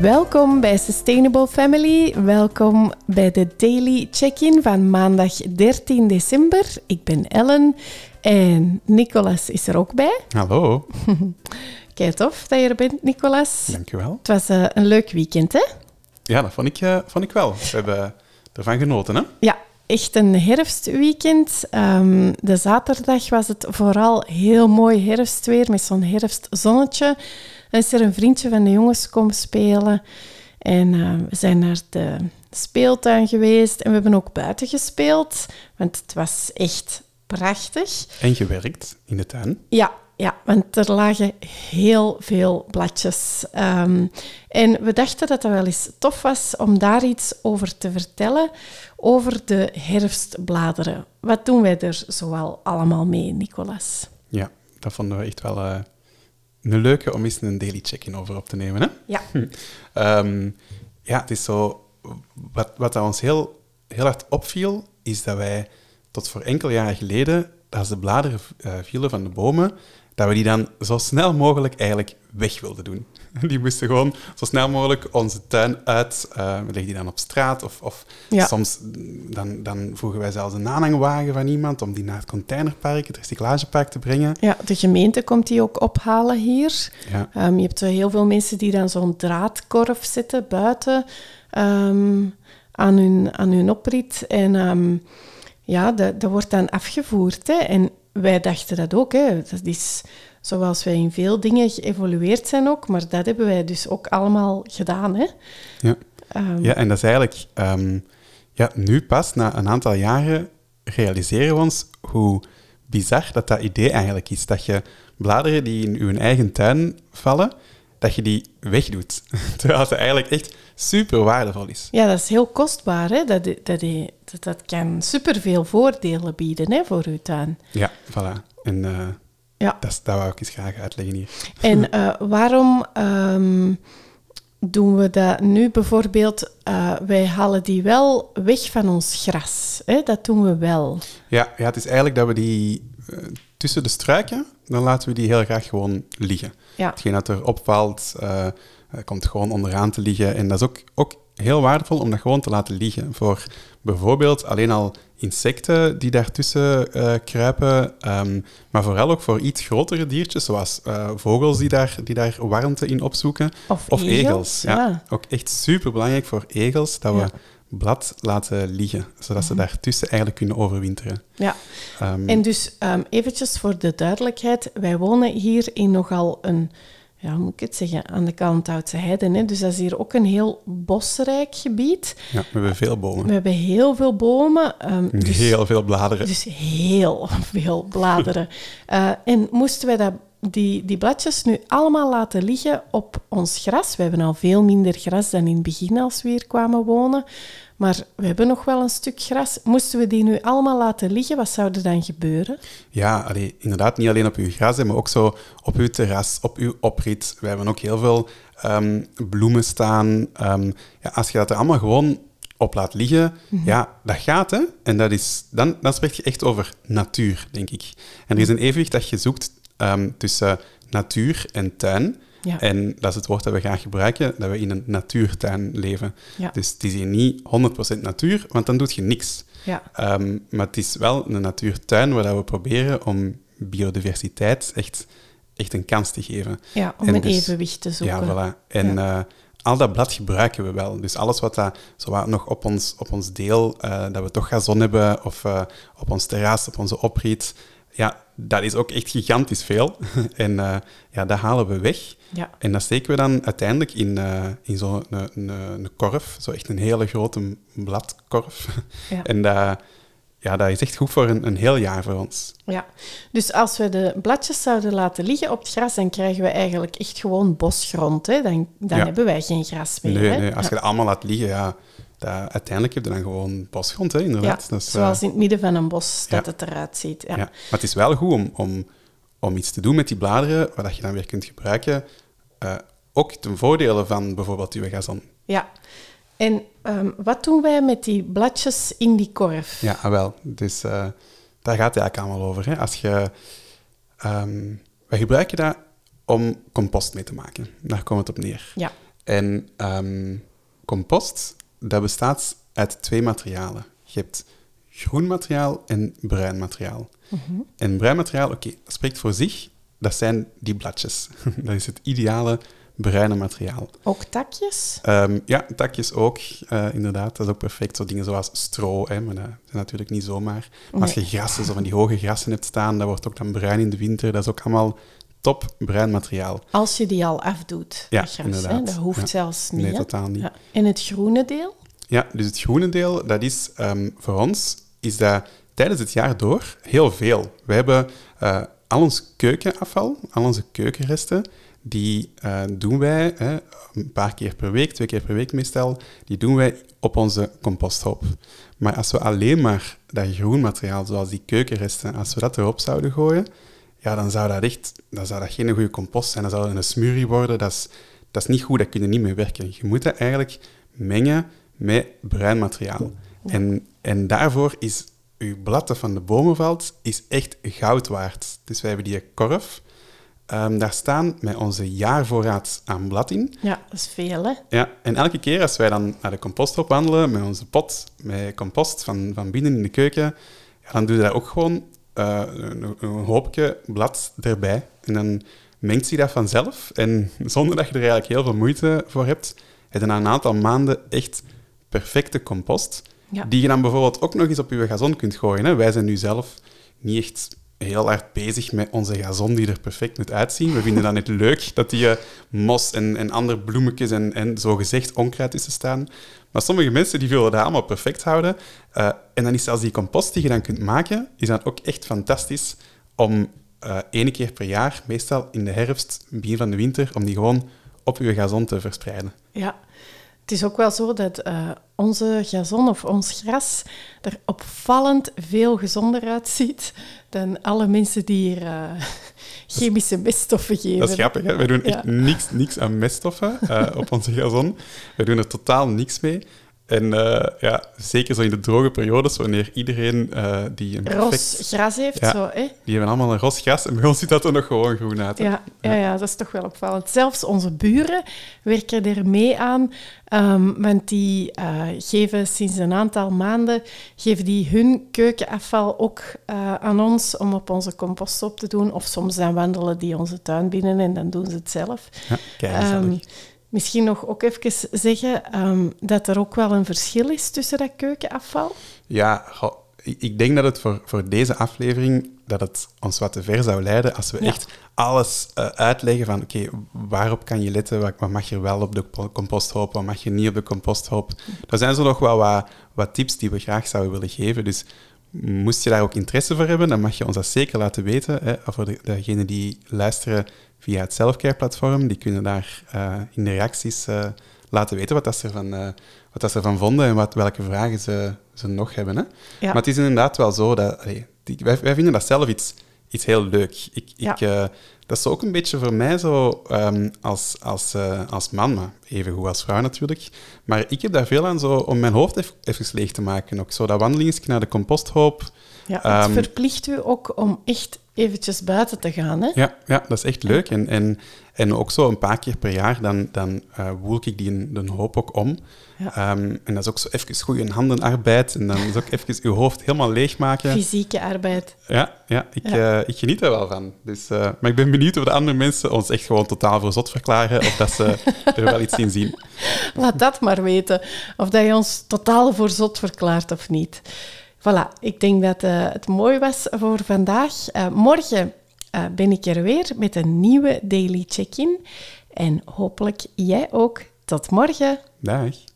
Welkom bij Sustainable Family. Welkom bij de Daily Check-in van maandag 13 december. Ik ben Ellen en Nicolas is er ook bij. Hallo. Kijk, tof dat je er bent, Nicolas. Dankjewel. Het was uh, een leuk weekend, hè? Ja, dat vond ik, uh, vond ik wel. We hebben ervan genoten, hè? Ja, echt een herfstweekend. Um, de zaterdag was het vooral heel mooi herfstweer met zo'n herfstzonnetje. Dan is er een vriendje van de jongens komen spelen. En uh, we zijn naar de speeltuin geweest en we hebben ook buiten gespeeld, want het was echt prachtig. En gewerkt in de tuin? Ja, ja, want er lagen heel veel bladjes. Um, en we dachten dat het wel eens tof was om daar iets over te vertellen, over de herfstbladeren. Wat doen wij er zoal allemaal mee, Nicolas? Ja, dat vonden we echt wel uh, een leuke om eens een daily check-in over op te nemen. Hè? Ja. Hm. Um, ja, het is zo... Wat, wat ons heel, heel hard opviel, is dat wij tot voor enkele jaren geleden, als de bladeren uh, vielen van de bomen, dat we die dan zo snel mogelijk eigenlijk weg wilden doen. Die moesten gewoon zo snel mogelijk onze tuin uit. Uh, we leggen die dan op straat. Of, of ja. soms dan, dan vroegen wij zelfs een aanhangwagen van iemand om die naar het containerpark, het recyclagepark te brengen. Ja, de gemeente komt die ook ophalen hier. Ja. Um, je hebt heel veel mensen die dan zo'n draadkorf zetten buiten um, aan, hun, aan hun oprit. En um, ja, dat, dat wordt dan afgevoerd. Hè. En wij dachten dat ook. Hè. Dat is zoals wij in veel dingen geëvolueerd zijn ook, maar dat hebben wij dus ook allemaal gedaan. Hè. Ja. Um, ja, en dat is eigenlijk... Um, ja, nu pas, na een aantal jaren, realiseren we ons hoe bizar dat dat idee eigenlijk is. Dat je bladeren die in je eigen tuin vallen, dat je die wegdoet. Terwijl ze eigenlijk echt super waardevol is. Ja, dat is heel kostbaar. Hè? Dat, dat, dat, dat kan superveel voordelen bieden hè, voor uw tuin. Ja, voilà. En uh, ja. dat, dat wou ik eens graag uitleggen hier. En uh, waarom um, doen we dat nu bijvoorbeeld? Uh, wij halen die wel weg van ons gras. Hè? Dat doen we wel. Ja, ja, het is eigenlijk dat we die tussen de struiken, dan laten we die heel graag gewoon liggen. Ja. Hetgeen dat er opvalt, uh, komt gewoon onderaan te liggen. En dat is ook, ook heel waardevol om dat gewoon te laten liggen. Voor bijvoorbeeld alleen al insecten die daartussen uh, kruipen, um, maar vooral ook voor iets grotere diertjes, zoals uh, vogels die daar, die daar warmte in opzoeken. Of, of egels. egels. Ja. ja. Ook echt super belangrijk voor egels dat we blad laten liggen, zodat ze daartussen eigenlijk kunnen overwinteren. Ja, um, en dus um, eventjes voor de duidelijkheid, wij wonen hier in nogal een, ja, hoe moet ik het zeggen, aan de Kalmthoutse Heide. Hè? Dus dat is hier ook een heel bosrijk gebied. Ja, we hebben veel bomen. We hebben heel veel bomen. Um, dus, heel veel bladeren. Dus heel veel bladeren. uh, en moesten wij dat die, die bladjes nu allemaal laten liggen op ons gras. We hebben al veel minder gras dan in het begin als we hier kwamen wonen. Maar we hebben nog wel een stuk gras. Moesten we die nu allemaal laten liggen, wat zou er dan gebeuren? Ja, allee, inderdaad, niet alleen op uw gras, maar ook zo op uw terras, op uw oprit. We hebben ook heel veel um, bloemen staan. Um, ja, als je dat er allemaal gewoon op laat liggen, mm-hmm. ja, dat gaat, hè. En dat is, dan, dan spreek je echt over natuur, denk ik. En er is een evenwicht dat je zoekt um, tussen natuur en tuin. Ja. En dat is het woord dat we graag gebruiken, dat we in een natuurtuin leven. Ja. Dus het is hier niet 100% natuur, want dan doe je niks. Ja. Um, maar het is wel een natuurtuin waar we proberen om biodiversiteit echt, echt een kans te geven. Ja, om en een dus, evenwicht te zoeken. Ja, voilà. En ja. Uh, al dat blad gebruiken we wel. Dus alles wat dat, zo nog op ons, op ons deel, uh, dat we toch gazon hebben, of uh, op ons terras, op onze opriet, ja, dat is ook echt gigantisch veel. en uh, ja, dat halen we weg. Ja. En dat steken we dan uiteindelijk in, uh, in zo'n een, een, een, korf. Zo echt een hele grote bladkorf. Ja. en dat, ja, dat is echt goed voor een, een heel jaar voor ons. Ja, dus als we de bladjes zouden laten liggen op het gras, dan krijgen we eigenlijk echt gewoon bosgrond. Hè? Dan, dan Ja. hebben wij geen gras meer. Nee, hè? nee, als je dat allemaal laat liggen, ja, dat, uiteindelijk heb je dan gewoon bosgrond, hè, Ja, inderdaad. Dat is, eh, zoals in het midden van een bos dat ja. het eruit ziet. Ja. Ja. Maar het is wel goed om, om, om iets te doen met die bladeren, waar dat je dan weer kunt gebruiken. eh, ook ten voordele van bijvoorbeeld uw gazon. Ja. En ehm, wat doen wij met die bladjes in die korf? Ja, ah, wel. Dus eh, daar gaat het eigenlijk allemaal over. Hè. Als je, ehm, wij gebruiken dat om compost mee te maken. Daar komt het op neer. Ja. En um, compost, dat bestaat uit twee materialen. Je hebt groen materiaal en bruin materiaal. Mhm. En bruin materiaal, oké, dat spreekt voor zich. Dat zijn die bladjes. dat is het ideale bruine materiaal. Ook takjes? Um, ja, takjes ook, uh, inderdaad. Dat is ook perfect. Zo dingen zoals stro, hè, maar dat is natuurlijk niet zomaar. Maar als je grassen, zo van die hoge grassen hebt staan, dat wordt ook dan bruin in de winter. Dat is ook allemaal top bruin materiaal. Als je die al afdoet, ja, gras, inderdaad. Hè? Dat hoeft zelfs niet. Nee, totaal niet. Ja. En het groene deel? Ja, dus het groene deel, dat is um, voor ons, is dat tijdens het jaar door heel veel. We hebben uh, al ons keukenafval, al onze keukenresten, die uh, doen wij hè, een paar keer per week, twee keer per week meestal, die doen wij op onze composthoop. Maar als we alleen maar dat groen materiaal, zoals die keukenresten, als we dat erop zouden gooien, ja, dan zou dat echt dan zou dat geen goede compost zijn. Dan zou het een smurrie worden. Dat is, dat is niet goed, daar kun je niet mee werken. Je moet dat eigenlijk mengen met bruin materiaal. En, en daarvoor is uw bladen van de bomen valt, is echt goud waard. Dus wij hebben die korf. Um, daar staan met onze jaarvoorraad aan blad in. Ja, dat is veel, hè? Ja, en elke keer als wij dan naar de composthoop wandelen met onze pot met compost van, van binnen in de keuken, ja, dan doen we dat ook gewoon uh, een, een, hoopje blad erbij. En dan mengt zich dat vanzelf. En zonder dat je er eigenlijk heel veel moeite voor hebt, heb je na een aantal maanden echt perfecte compost. Die je dan bijvoorbeeld ook nog eens op je gazon kunt gooien. Hè. Wij zijn nu zelf niet echt heel hard bezig met onze gazon die er perfect moet uitzien. We vinden dat net leuk dat die uh, mos en, en andere bloemetjes en, en zogezegd onkruid tussen staan. Maar sommige mensen die willen dat allemaal perfect houden. Uh, en dan is zelfs die compost die je dan kunt maken, is dan ook echt fantastisch om uh, keer per jaar, meestal in de herfst, begin van de winter, om die gewoon op je gazon te verspreiden. Ja, het is ook wel zo dat uh, onze gazon of ons gras er opvallend veel gezonder uitziet dan alle mensen die hier uh, chemische meststoffen geven. Dat is grappig, hè? Wij doen echt niks, niks aan meststoffen uh, op onze gazon. Wij doen er totaal niks mee. En uh, ja, zeker zo in de droge periodes, wanneer iedereen uh, die een perfect... Ros gras heeft, ja, zo, hè? Die hebben allemaal een ros gras en bij ons ziet dat er nog gewoon groen uit. Ja, ja, ja. dat is toch wel opvallend. Zelfs onze buren werken er mee aan, um, want die uh, geven sinds een aantal maanden geven die hun keukenafval ook aan ons om op onze compost op te doen. Of soms dan wandelen die onze tuin binnen en dan doen ze het zelf. Ja, kijk, um, Misschien nog ook even zeggen um, dat er ook wel een verschil is tussen dat keukenafval. Ja, ik denk dat het voor, voor deze aflevering dat het ons wat te ver zou leiden als we echt alles uh, uitleggen van oké, waarop kan je letten, wat, wat, mag je wel op de composthoop, wat mag je niet op de composthoop. Er zijn zo nog wel wat, wat tips die we graag zouden willen geven, dus moest je daar ook interesse voor hebben, dan mag je ons dat zeker laten weten. Hè, voor de, degenen die luisteren via het Selfcare-platform. Die kunnen daar uh, in de reacties uh, laten weten wat, dat ze, van, uh, wat dat ze ervan vonden en wat, welke vragen ze, ze nog hebben. Hè? Ja. Maar het is inderdaad wel zo dat... Allee, die, wij, wij, vinden dat zelf iets, iets heel leuk. Ik, ja. ik, dat is ook een beetje voor mij zo um, als, als, als man, maar even goed als vrouw natuurlijk. Maar ik heb daar veel aan zo om mijn hoofd even, even leeg te maken. Ook zo dat wandelingetje naar de composthoop. Ja, het um, verplicht u ook om echt eventjes buiten te gaan. Hè? Ja, ja, dat is echt leuk. En, en, en ook zo een paar keer per jaar, dan, dan uh, woel ik die een, hoop ook om. Ja. Um, en dat is ook zo even goede handenarbeid. En dan is ook even uw hoofd helemaal leegmaken. Fysieke arbeid. Ja, ja, ik, ja. Uh, ik geniet er wel van. Dus, uh, maar ik ben benieuwd of de andere mensen ons echt gewoon totaal voor zot verklaren. Of dat ze er wel iets in zien. Laat dat maar weten. Of dat je ons totaal voor zot verklaart of niet. Voilà, ik denk dat uh, het mooi was voor vandaag. Uh, morgen uh, ben ik er weer met een nieuwe Daily Check-in. En hopelijk jij ook. Tot morgen. Dag.